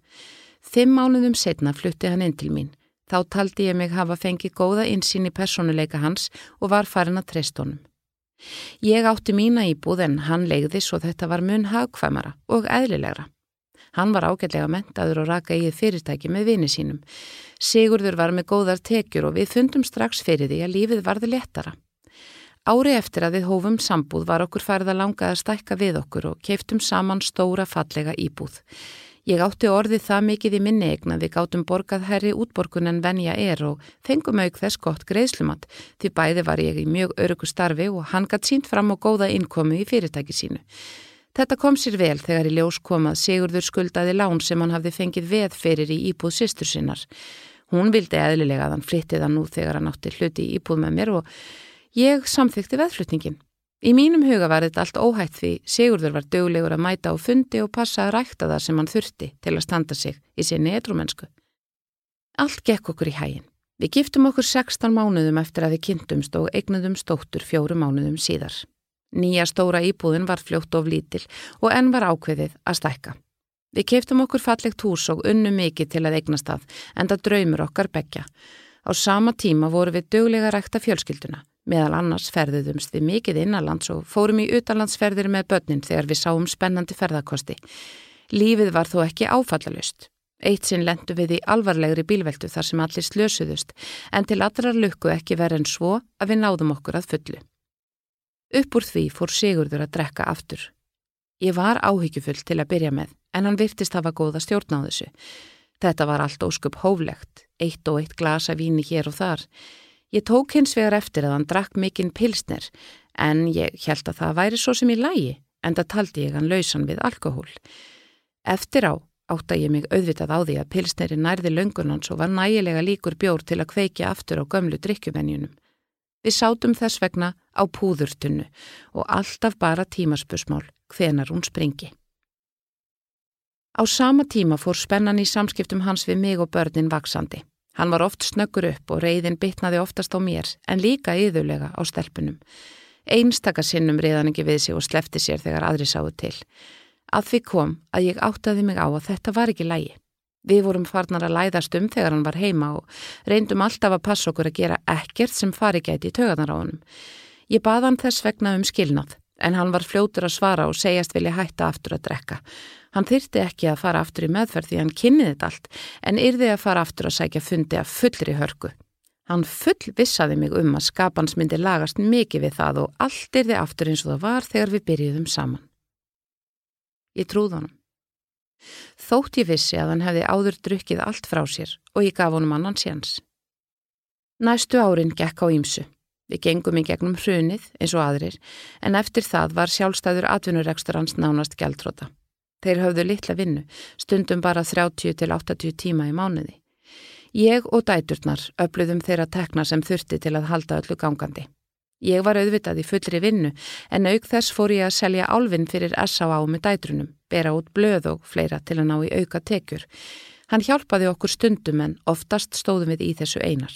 Fimm mánuðum setna flutti hann inn til mín. Þá taldi ég mig hafa fengið góða insýn í personuleika hans og var farin að treyst honum. Ég átti mína íbúð en hann legði svo þetta var mun hagkvæmara og eðlilegra. Hann var ágætlega mentaður og raka íð fyrirtæki með vini sínum. Sigurður var með góðar tekjur og við fundum strax fyrir því að lífið varði letara. Ári eftir að við hófum sambúð var okkur farið að langa að stækka við okkur og keiftum saman stóra fallega íbúð. Ég átti orðið það mikið í minni eigna við gátum borgað herri útborgun en venja er og fengum auk þess gott greiðslumat því bæði var ég í mjög örugu starfi og hann gætt sínt fram á góða innkomu í fyrirtæki sínu. Þetta kom sér vel þegar í ljós komað Sigurður skuldaði lán sem hann hafði fengið veð fyrir í íbúð sýstur sinnar. Hún vildi eðlilega að hann flyttið hann nú þegar hann átti hluti í íbúð með mér og ég samþykti veðflutningin. Í mínum huga var þetta allt óhætt því Sigurður var döglegur að mæta á fundi og passa að rækta það sem hann þurfti til að standa sig í sinni edrumensku. Allt gekk okkur í hægin. Við giftum okkur 16 mánuðum eftir að við kynntumst og eignuðum stóttur fjóru mánuðum síðar. Nýja stóra íbúðin var fljótt of lítil og enn var ákveðið að stækka. Við keftum okkur fallegt hús og unnu mikið til að eignast það en það draumur okkar begja. Á sama tíma voru við döglega rækta fjölskylduna. Meðal annars ferðuðumst við mikið innanlands og fórum í utanlandsferðir með börnin þegar við sáum spennandi ferðarkosti. Lífið var þó ekki áfallalust. Eitt sinn lendu við í alvarlegri bílveldu þar sem allir slösuðust en til allrar lukku ekki verið en svo að við náðum okkur að fullu. Upp úr því fór Sigurður að drekka aftur. Ég var áhyggjufull til að byrja með en hann virtist hafa góða stjórn á þessu. Þetta var allt óskup hóflegt, eitt og eitt glasa víni hér og þar. Ég tók hins vegar eftir að hann drakk mikinn pilsner en ég held að það væri svo sem í lægi en það taldi ég hann lausan við alkohól. Eftir á átta ég mig auðvitað á því að pilsneri nærði löngunans og var nægilega líkur bjór til að kveikja aftur á gömlu drikkjuvenjunum. Við sátum þess vegna á púðurtunnu og alltaf bara tímaspösmál hvenar hún springi. Á sama tíma fór spennan í samskiptum hans við mig og börnin vaksandi. Hann var oft snöggur upp og reyðin bitnaði oftast á mér en líka yðurlega á stelpunum. Einstakassinnum reyðan ekki við sig og slefti sér þegar aðri sáu til. Að því kom að ég áttaði mig á að þetta var ekki lægi. Við vorum farnar að læðast um þegar hann var heima og reyndum alltaf að passa okkur að gera ekkert sem fari gæti í tögarnar á honum. Ég baði hann þess vegna um skilnað en hann var fljótur að svara og segjast vilja hætta aftur að drekka. Hann þyrti ekki að fara aftur í meðferð því hann kynniði þetta allt en yrði að fara aftur að sækja fundi að fullri hörku. Hann full vissaði mig um að skapans myndi lagast mikið við það og allt yrði aftur eins og það var þegar við byrjuðum saman. Ég trúð honum. Þótt ég vissi að hann hefði áður drukkið allt frá sér og ég gaf honum annan séns. Næstu árin gekk á ímsu. Við gengum í gegnum hrunið eins og aðrir en eftir það var sjálfstæður atvinnurekstur hans nánast gæltróta. Þeir höfðu litla vinnu, stundum bara 30 til 80 tíma í mánuði. Ég og dæturnar öfluðum þeirra tekna sem þurfti til að halda öllu gangandi. Ég var auðvitað í fullri vinnu en auk þess fór ég að selja álfinn fyrir S.A.A. með dætrunum, bera út blöð og fleira til að ná í auka tekjur. Hann hjálpaði okkur stundum en oftast stóðum við í þessu einar.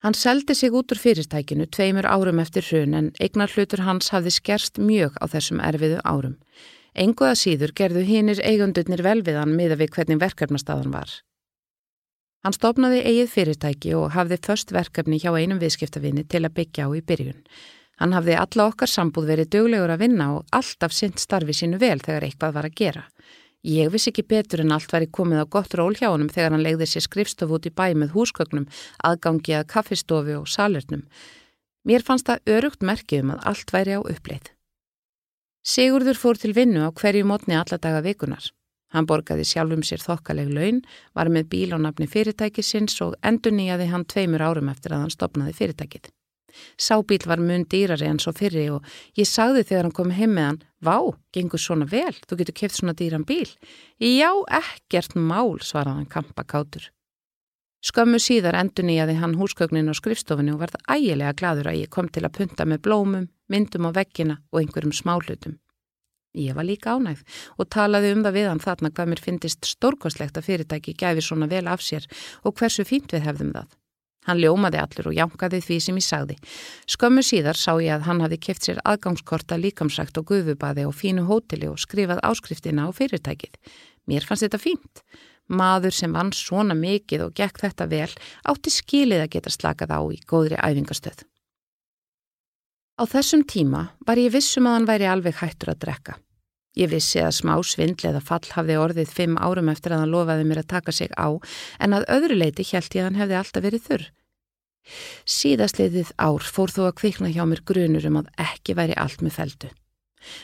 Hann seldi sig út úr fyrirtækinu tveimur árum eftir hrun en eignar hlutur hans hafði skerst mjög á þessum erfiðu árum. Enguða síður gerðu hinnir eigundurnir vel við hann miða við hvernig verkefnastaðan var. Hann stopnaði eigið fyrirtæki og hafði först verkefni hjá einum viðskiptavinni til að byggja á í byrjun. Hann hafði alla okkar sambúð verið döglegur að vinna og alltaf sint starfi sínu vel þegar eitthvað var að gera. Ég vissi ekki betur en allt væri komið á gott ról hjá honum þegar hann legði sér skrifstof út í bæ með húsgögnum, aðgangi að kaffistofi og salurnum. Mér fannst það örugt merkið um að allt væri á uppleið. Sigurður fór til vinnu á hverju mótni alla daga vikunar. Hann borgaði sjálfum sér þokkaleg laun, var með bíl á nafni fyrirtækisins og endur nýjaði hann tveimur árum eftir að hann stopnaði fyrirtækið. Sábíl var mun dýrari enn svo fyrri og ég sagði þegar hann kom heim með hann, vá, gengur svona vel, þú getur keft svona dýran bíl. Já, ekkert mál, svaraði hann kampakátur. Skömmu síðar endur nýjaði hann húsgögnin á skrifstofunni og varð ægilega gladur að ég kom til að punta með blómum, myndum á veggina og einhverjum smálutum. Ég var líka ánægð og talaði um það við hann þarna hvað mér finnist stórkoslegt að fyrirtæki gæfi svona vel af sér og hversu fínt við hefðum það. Hann ljómaði allur og jánkaði því sem ég sagði. Skömmu síðar sá ég að hann hafi keft sér aðgangskorta líkamsrækt og gufubaði á fínu hóteli og skrifað áskriftina á fyrirtækið. Mér fannst þetta fínt. Maður sem vann svona mikið og gekk þetta vel átti skilið að geta slakað á í góðri æfingastöð. Á þessum tíma var ég vissum að hann væri alveg hættur að drekka. Ég vissi að smá svindl eða fall hafði orðið fimm árum eftir að hann lofaði mér að taka sig á en að öðru leiti held ég að hann hefði alltaf verið þurr. Síðastliðið ár fór þó að kvikna hjá mér grunur um að ekki væri allt með feldu.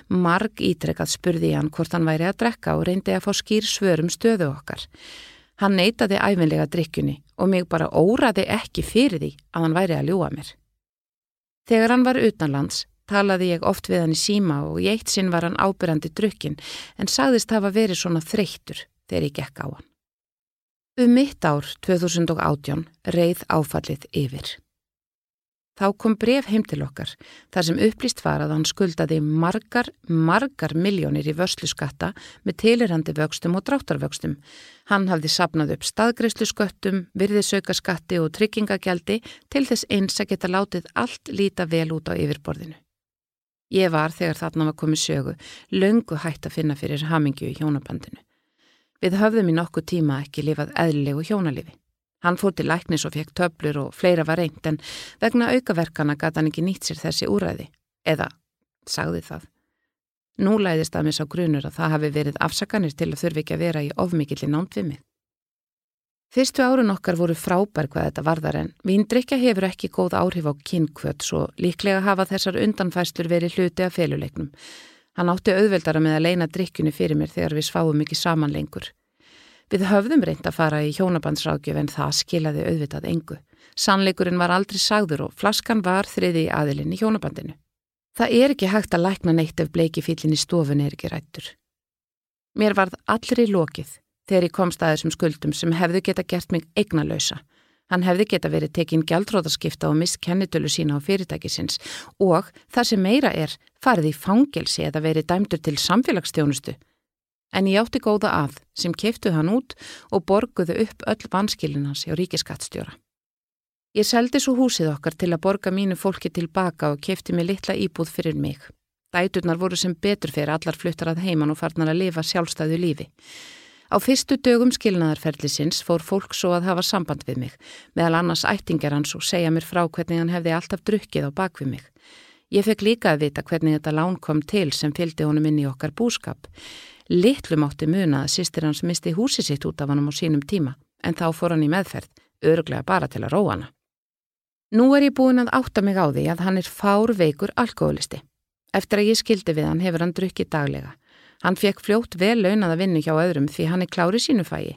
Marg ítrekkað spurði hann hvort hann væri að drekka og reyndi að fá skýr svörum stöðu okkar. Hann neytaði æfinlega drikkjunni og mig bara óraði ekki fyrir því að hann væri að ljúa mér. Þegar hann var utanlands talaði ég oft við hann í síma og í eitt sinn var hann ábyrjandi drukkin en sagðist hafa verið svona þreyttur þegar ég gekk á hann. Um mitt ár 2018 reið áfallið yfir. Þá kom bref heim til okkar þar sem upplýst var að hann skuldaði margar, margar miljónir í vörslu skatta með tilirandi vöxtum og dráttarvöxtum. Hann hafði sapnað upp staðgreyslu sköttum, virðisauka skatti og tryggingagjaldi til þess eins að geta látið allt líta vel út á yfirborðinu. Ég var þegar þarna var komið sögu, löngu hægt að finna fyrir hamingju í hjónabandinu. Við höfðum í nokkuð tíma ekki lifað eðlilegu hjónalifi. Hann fór til læknis og fekk töblur og fleira var reynd en vegna aukaverkana gata hann ekki nýtt sér þessi úræði. Eða, sagði það. Nú læðist að mér sá grunur að það hafi verið afsakanir til að þurfi ekki að vera í ofmikilli nánt við mig. Fyrstu árun okkar voru frábær hvað þetta varðar en víndrykja hefur ekki góð áhrif á kynkvöt svo líklega hafa þessar undanfæslur verið hluti af feluleiknum. Hann átti auðveldara með að leina drykkjunni fyrir mér þegar við sváum ekki saman lengur. Við höfðum reynd að fara í hjónabandsrákjöf en það skilaði auðvitað engu. Sannleikurinn var aldrei sagður og flaskan var þriði í aðilinn í hjónabandinu. Það er ekki hægt að lækna neitt ef bleiki fílinn í stofun er ekki rættur. Mér varð allir í lokið þegar ég komst að þessum skuldum sem hefðu geta gert mig eignalösa. Hann hefði geta verið tekinn gjaldróðarskipta og mist kennitölu sína á fyrirtækisins og það sem meira er farið í fangelsi eða verið dæmdur til samfélagsstjónustu. En ég átti góða að sem keftu hann út og borguðu upp öll vanskilinans hjá ríkiskattstjóra. Ég seldi svo húsið okkar til að borga mínu fólki tilbaka og kefti mig litla íbúð fyrir mig. Dæturnar voru sem betur fyrir allar fluttar að heiman og farnar að lifa sjálfstæðu lífi. Á fyrstu dögum skilnaðarferðlisins fór fólk svo að hafa samband við mig, meðal annars ættingar hans og segja mér frá hvernig hann hefði alltaf drukkið á bakvið mig. Ég fekk líka að vita hvernig þetta lán kom til sem fylgdi honum inn í okkar búskap. Littlum átti muna að sýstir hans misti húsi sitt út af hann á sínum tíma, en þá fór hann í meðferð, öruglega bara til að róa hana. Nú er ég búin að átta mig á því að hann er fár veikur alkoholisti. Eftir að ég skildi við hann hefur hann drukkið daglega. Hann fekk fljótt vel launaða vinnu hjá öðrum því hann er klári sínu fægi.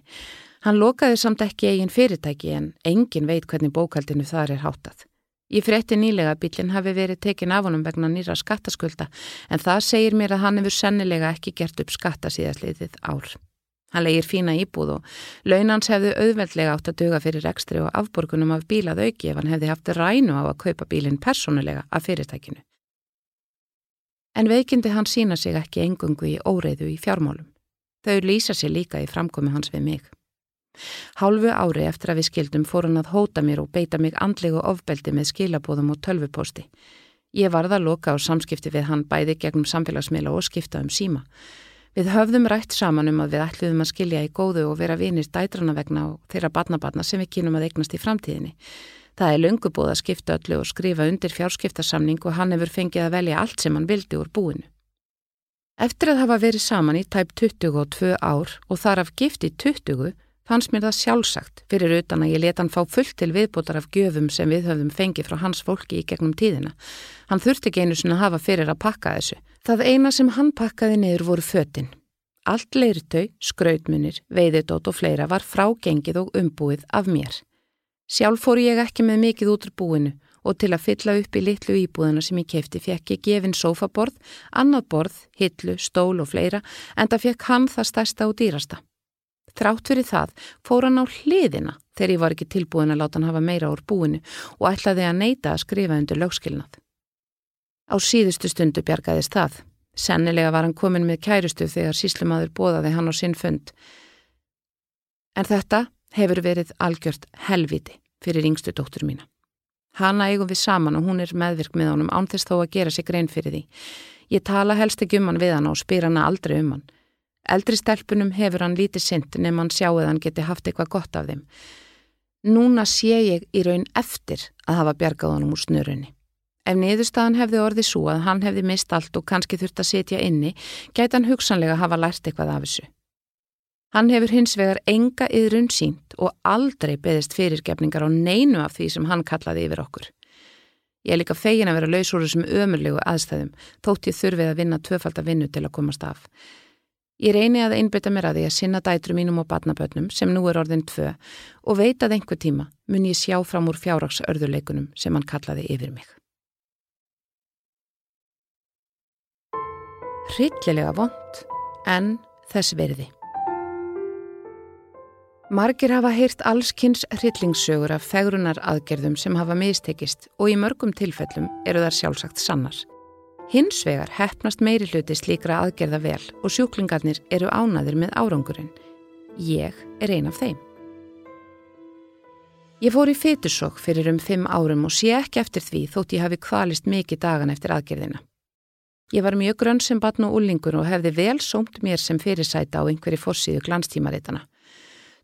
Hann lokaði samt ekki eigin fyrirtæki en engin veit hvernig bókaldinu þar er hátað. Ég frétti nýlega að bílinn hafi verið tekin af honum vegna nýra skattaskulda en það segir mér að hann hefur sennilega ekki gert upp skattasíðasliðið ár. Hann legir fína íbúð og launans hefðu auðveldlega átt að döga fyrir ekstri og afborgunum af bílað auki ef hann hefði haft rænu á að kaupa bílinn personulega af fyrirtækinu en veikindi hann sína sig ekki engungu í óreiðu í fjármálum. Þau lýsa sér líka í framkomi hans við mig. Hálfu ári eftir að við skildum fór hann að hóta mér og beita mig andlegu ofbeldi með skilabóðum og tölvuposti. Ég varða að loka á samskipti við hann bæði gegnum samfélagsmiðla og skipta um síma. Við höfðum rætt saman um að við ætluðum að skilja í góðu og vera vinir dætrana vegna og þeirra barnabarna sem við kynum að eignast í framtíðinni. Það er lungu búið að skipta öllu og skrifa undir fjárskiptarsamning og hann hefur fengið að velja allt sem hann vildi úr búinu. Eftir að hafa verið saman í tæp 22 ár og þar af gifti 20 fannst mér það sjálfsagt fyrir utan að ég leta hann fá fullt til viðbótar af gjöfum sem við höfðum fengið frá hans fólki í gegnum tíðina. Hann þurfti ekki einu svona að hafa fyrir að pakka þessu. Það eina sem hann pakkaði niður voru fötinn. Allt leirtau, skrautmunir, veiðidót og fleira var frágengið og umbúið af mér. Sjálf fór ég ekki með mikið út úr búinu og til að fylla upp í litlu íbúðina sem ég kefti fekk ég gefin sofaborð, annað borð, hillu, stól og fleira en það fekk hann það stærsta og dýrasta. Þrátt fyrir það fór hann á hliðina þegar ég var ekki tilbúin að láta hann hafa meira úr búinu og ætlaði að neyta að skrifa undir lögskilnað. Á síðustu stundu bjargaðist það. Sennilega var hann komin með kærustu þegar síslumadur bóðaði hann á sinn fund. En þetta hefur verið algjört helviti fyrir yngstu dóttur mína. Hanna eigum við saman og hún er meðvirk með honum ánþess þó að gera sig grein fyrir því. Ég tala helst ekki um hann við hann og spyr hann aldrei um hann. Eldri stelpunum hefur hann lítið synd nefn hann sjáuð hann geti haft eitthvað gott af þeim. Núna sé ég í raun eftir að hafa bjargað honum úr snurunni. Ef niðurstaðan hefði orðið svo að hann hefði mist allt og kannski þurft að setja inni, gæti hann hugsanlega hafa lært eitthvað af þessu. Hann hefur hins vegar enga yðrun sínt og aldrei beðist fyrirgefningar á neinu af því sem hann kallaði yfir okkur. Ég er líka fegin að vera laus úr þessum ömurlegu aðstæðum, þótt ég þurfið að vinna tvöfald að vinna til að komast af. Ég reyni að einbytta mér að því að sinna dætru mínum og batnabötnum sem nú er orðin tvö og veit að einhver tíma mun ég sjá fram úr fjárraksörðuleikunum sem hann kallaði yfir mig. Rillilega vond, en þess verði. Margir hafa heyrt allskynns hrillingssögur af fegrunar aðgerðum sem hafa mistekist og í mörgum tilfellum eru þar sjálfsagt sannar. Hins vegar hefnast meiri hluti slíkra aðgerða vel og sjúklingarnir eru ánaðir með árangurinn. Ég er ein af þeim. Ég fór í fetursokk fyrir um fimm árum og sé ekki eftir því þótt ég hafi kvalist mikið dagan eftir aðgerðina. Ég var mjög grönn sem batn og úlingur og hefði vel sómt mér sem fyrirsæta á einhverju fórsíðu glanstímaritana.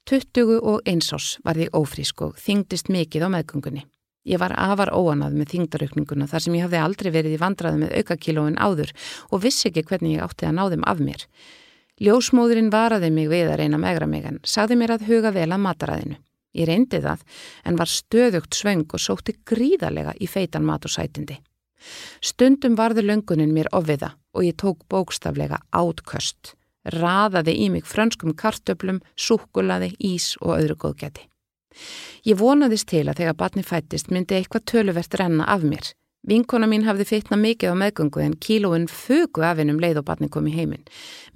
20 og einsás var því ófrísk og þingdist mikið á meðgöngunni. Ég var afar óanað með þingdaraukninguna þar sem ég hafði aldrei verið í vandraði með aukakílóin áður og vissi ekki hvernig ég átti að ná þeim af mér. Ljósmóðurinn varaði mig við að reyna megra mig en sagði mér að huga vel að mataræðinu. Ég reyndi það en var stöðugt svöng og sótti gríðarlega í feitan mat og sætindi. Stundum varði löngunin mér ofviða og ég tók bókstaflega átköst. Raðaði í mig frönskum kartöblum, súkulaði, ís og öðru góðgæti. Ég vonaðist til að þegar batni fættist myndi eitthvað töluvert renna af mér. Vinkona mín hafði feitna mikið á meðgöngu en kílóin fugu af hennum leið og batni kom í heiminn.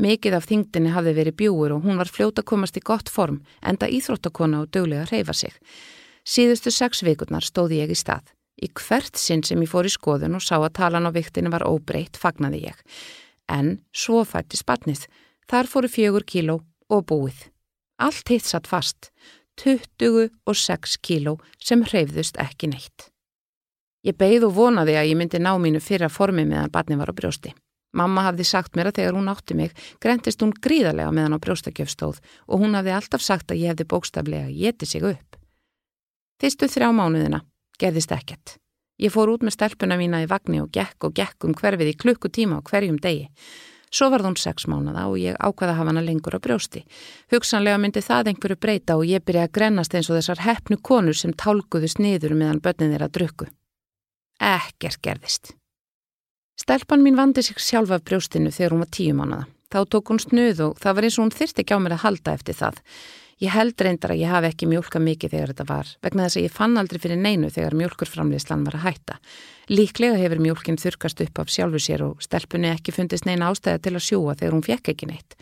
Mikið af þingdini hafði verið bjúur og hún var fljóta komast í gott form, enda íþróttakona og döglega reyfa sig. Síðustu sex vikurnar stóði ég í stað. Í hvert sinn sem ég fór í skoðun og sá að talan á viktinu var óbreytt, fagnaði ég. En svo fættist batnið. Þar fóru fjögur kíló og búið. Allt hitt satt fast. 26 kíló sem hreyfðust ekki neitt. Ég beigð og vonaði að ég myndi ná mínu fyrra formi meðan barni var á brjósti. Mamma hafði sagt mér að þegar hún átti mig grentist hún gríðarlega meðan á brjóstakjöfstóð og hún hafði alltaf sagt að ég hefði bókstaflega getið sig upp. Fyrstu þrjá mánuðina gerðist ekkert. Ég fór út með stelpuna mína í vagni og gekk og gekk um hverfið í klukkutíma og hverjum degi. Svo var hún sex mánada og ég ákvaða að hafa hana lengur á brjósti. Hugsanlega myndi það einhverju breyta og ég byrja að grennast eins og þessar hefnu konur sem tálguðust niður meðan börnin þeirra drukku. Ekkert gerðist. Stelpan mín vandi sig sjálfa af brjóstinu þegar hún var tíu mánada. Þá tók hún snuð og það var eins og hún þyrsti ekki á mér að halda eftir það. Ég held reyndar að ég hafi ekki mjölka mikið þegar þetta var, vegna þess að ég fann aldrei fyrir neinu þegar mjölkurframleyslan var að hætta. Líklega hefur mjölkinn þurkast upp af sjálfu sér og stelpunni ekki fundist neina ástæða til að sjúa þegar hún fekk ekki neitt.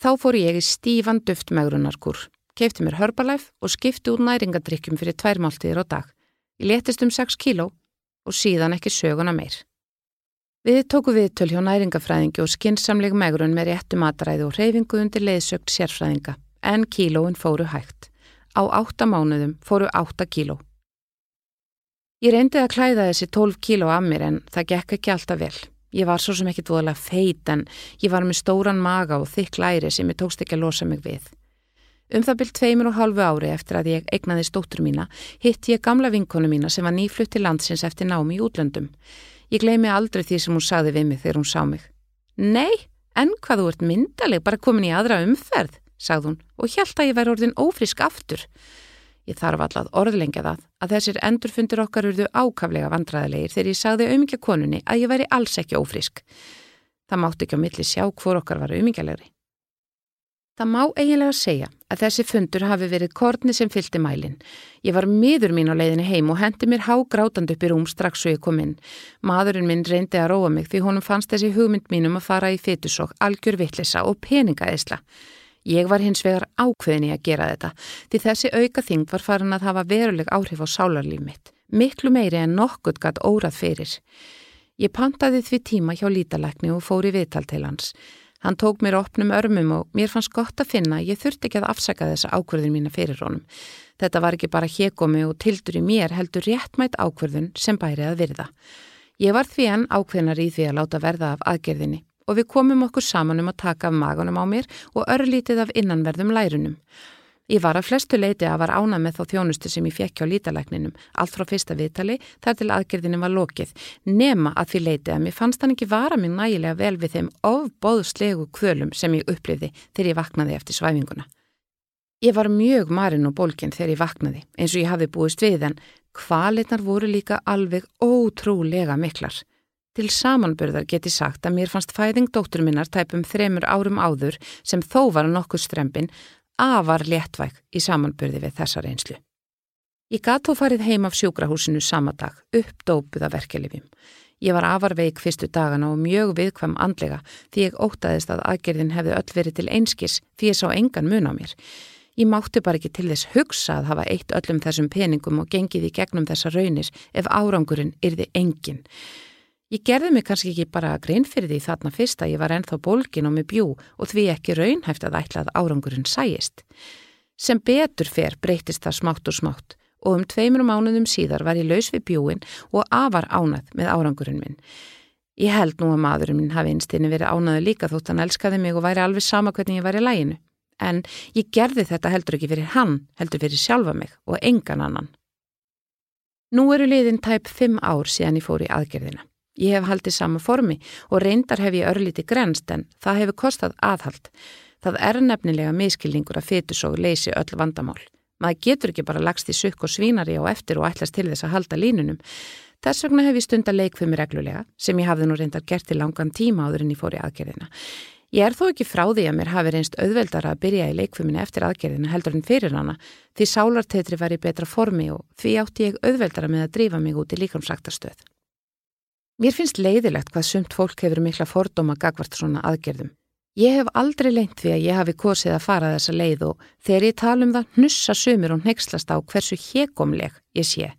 Þá fór ég í stífan duft megrunarkur, keipti mér hörbalæf og skipti úr næringadrykkjum fyrir tværmáltíðir á dag. Ég letist um 6 kíló og síðan ekki söguna meir. Við tóku viðtöl hjá næringafræðingi og skinsamleg megrun með réttu mataræði og reyfingu undir leiðsögt sérfræðinga en kílóin fóru hægt. Á átta mánuðum fóru átta kíló. Ég reyndi að klæða þessi tólf kíló af mér en það gekk ekki alltaf vel. Ég var svo sem ekki dvoðalega feit en ég var með stóran maga og þykk læri sem ég tókst ekki að losa mig við. Um það byrjt tveimur og hálfu ári eftir að ég eignaði stóttur mína hitt ég gamla vinkonu mína sem var nýflutt til landsins eftir námi í útlöndum. Ég gleymi aldrei því sem hún sagði við mig þegar hún sá mig. Nei, en hvað þú ert myndaleg bara komin í aðra umferð sagði hún og hjælt að ég væri orðin ófrisk aftur. Ég þarf allað orðlengja það að þessir endurfundir okkar urðu ákaflega vandræðilegir þegar ég sagði auðmyggja konunni að ég væri alls ekki ófrisk. Það mátti ekki á milli sjá hvor okkar var auðmyggjalegri. Það má eiginlega segja að þessi fundur hafi verið korni sem fylgti mælin. Ég var miður mín á leiðinni heim og hendi mér hágrátand upp í rúm strax svo ég kom inn. Maðurinn minn reyndi að róa mig því honum fannst þessi hugmynd mínum að fara í fytusokk, algjör vittlisa og peningaðisla. Ég var hins vegar ákveðin í að gera þetta því þessi auka þing var farin að hafa veruleg áhrif á sálarlíf mitt, miklu meiri en nokkurt gatt órað fyrir. Ég pantaði því tíma hjá lítalækni og fór í viðtal til hans. Hann tók mér opnum örmum og mér fannst gott að finna að ég þurfti ekki að afsaka þessa ákverðin mína fyrir honum. Þetta var ekki bara hekomi og tildur í mér heldur réttmætt ákverðun sem bæri að virða. Ég var því enn ákveðnar í því að láta verða af aðgerðinni og við komum okkur saman um að taka af magunum á mér og örlítið af innanverðum lærunum. Ég var að flestu leiti að var ána með þá þjónustu sem ég fekk hjá lítalækninum, allt frá fyrsta viðtali þar til aðgerðinu var lokið, nema að því leiti að mér fannst hann ekki vara mig nægilega vel við þeim ofbóðslegu kvölum sem ég upplifði þegar ég vaknaði eftir svæfinguna. Ég var mjög marinn og bólkinn þegar ég vaknaði, eins og ég hafi búist við en kvalitnar voru líka alveg ótrúlega miklar. Til samanbyrðar geti sagt að mér fannst fæðing dóttur minnar tæpum þremur árum áður sem þó var nokkuð strempin afar léttvæk í samanbyrði við þessa reynslu. Ég gatt þó farið heim af sjúkrahúsinu sama dag, uppdópuð af verkelifjum. Ég var afar veik fyrstu dagana og mjög viðkvæm andlega því ég ótaðist að aðgerðin hefði öll verið til einskis því ég sá engan mun á mér. Ég mátti bara ekki til þess hugsa að hafa eitt öllum þessum peningum og gengið í gegnum þessa raunis ef árangurinn yrði engin. Ég gerði mig kannski ekki bara grein fyrir því þarna fyrst að ég var ennþá bólgin og með bjú og því ekki raunhæft að ætla að árangurinn sæjist. Sem betur fer breytist það smátt og smátt og um tveimur mánuðum síðar var ég laus við bjúin og afar ánað með árangurinn minn. Ég held nú að maðurinn minn hafi einstinni verið ánaðu líka þótt hann elskaði mig og væri alveg sama hvernig ég var í læginu. En ég gerði þetta heldur ekki fyrir hann, heldur fyrir sjálfa mig og engan annan. Nú eru liðin tæp fimm ár síðan ég fór í aðgerðina. Ég hef haldið sama formi og reyndar hef ég örlíti grenst en það hefur kostað aðhald. Það er nefnilega miskilningur að fytusóg leysi öll vandamál. Maður getur ekki bara lagst í sukk og svínari á eftir og ætlast til þess að halda línunum. Þess vegna hef ég stunda leikfumi reglulega sem ég hafði nú reyndar gert í langan tíma áður en ég fór í aðgerðina. Ég er þó ekki frá því að mér hafi reynst auðveldara að byrja í leikfuminu eftir aðgerðina heldur en fyrir hana því sálartetri var í betra formi og því átti ég auðveldara með að drífa mig út í líkamsræktastöð. Mér finnst leiðilegt hvað sumt fólk hefur mikla fordóma gagvart svona aðgerðum. Ég hef aldrei leint því að ég hafi kosið að fara þessa leið og þegar ég tala um það hnussa sumir og nexlast á hversu hekomleg ég sé.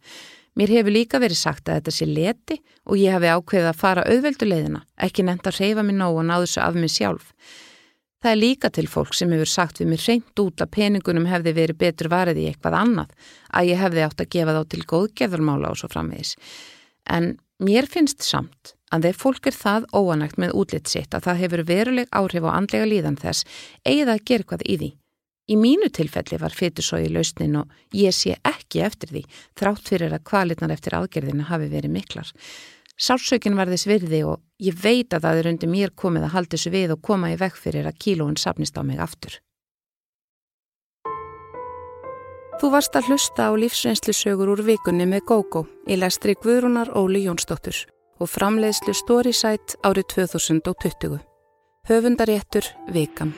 Mér hefur líka verið sagt að þetta sé leti og ég hafi ákveðið að fara auðveldu leiðina, ekki nefnt að reyfa mér nóg og ná þessu af mér sjálf. Það er líka til fólk sem hefur sagt við mér reynd út að peningunum hefði verið betur varið í eitthvað annað, að ég hefði átt að gefa þá til góðgerðarmála og svo framvegis. En Mér finnst samt að þegar fólk er það óanægt með útlitt sitt að það hefur veruleg áhrif á andlega líðan þess eigið að gera hvað í því. Í mínu tilfelli var fytursói lausnin og ég sé ekki eftir því þrátt fyrir að kvalitnar eftir aðgerðinu hafi verið miklar. Sársökin var þess virði og ég veit að það er undir mér komið að halda þessu við og koma í vekk fyrir að kílóin sapnist á mig aftur. Þú varst að hlusta á lífsreynslu sögur úr vikunni með GóGó í lestri Guðrúnar Óli Jónsdóttur og framleiðslu Storysight árið 2020. Höfundaréttur Vikan.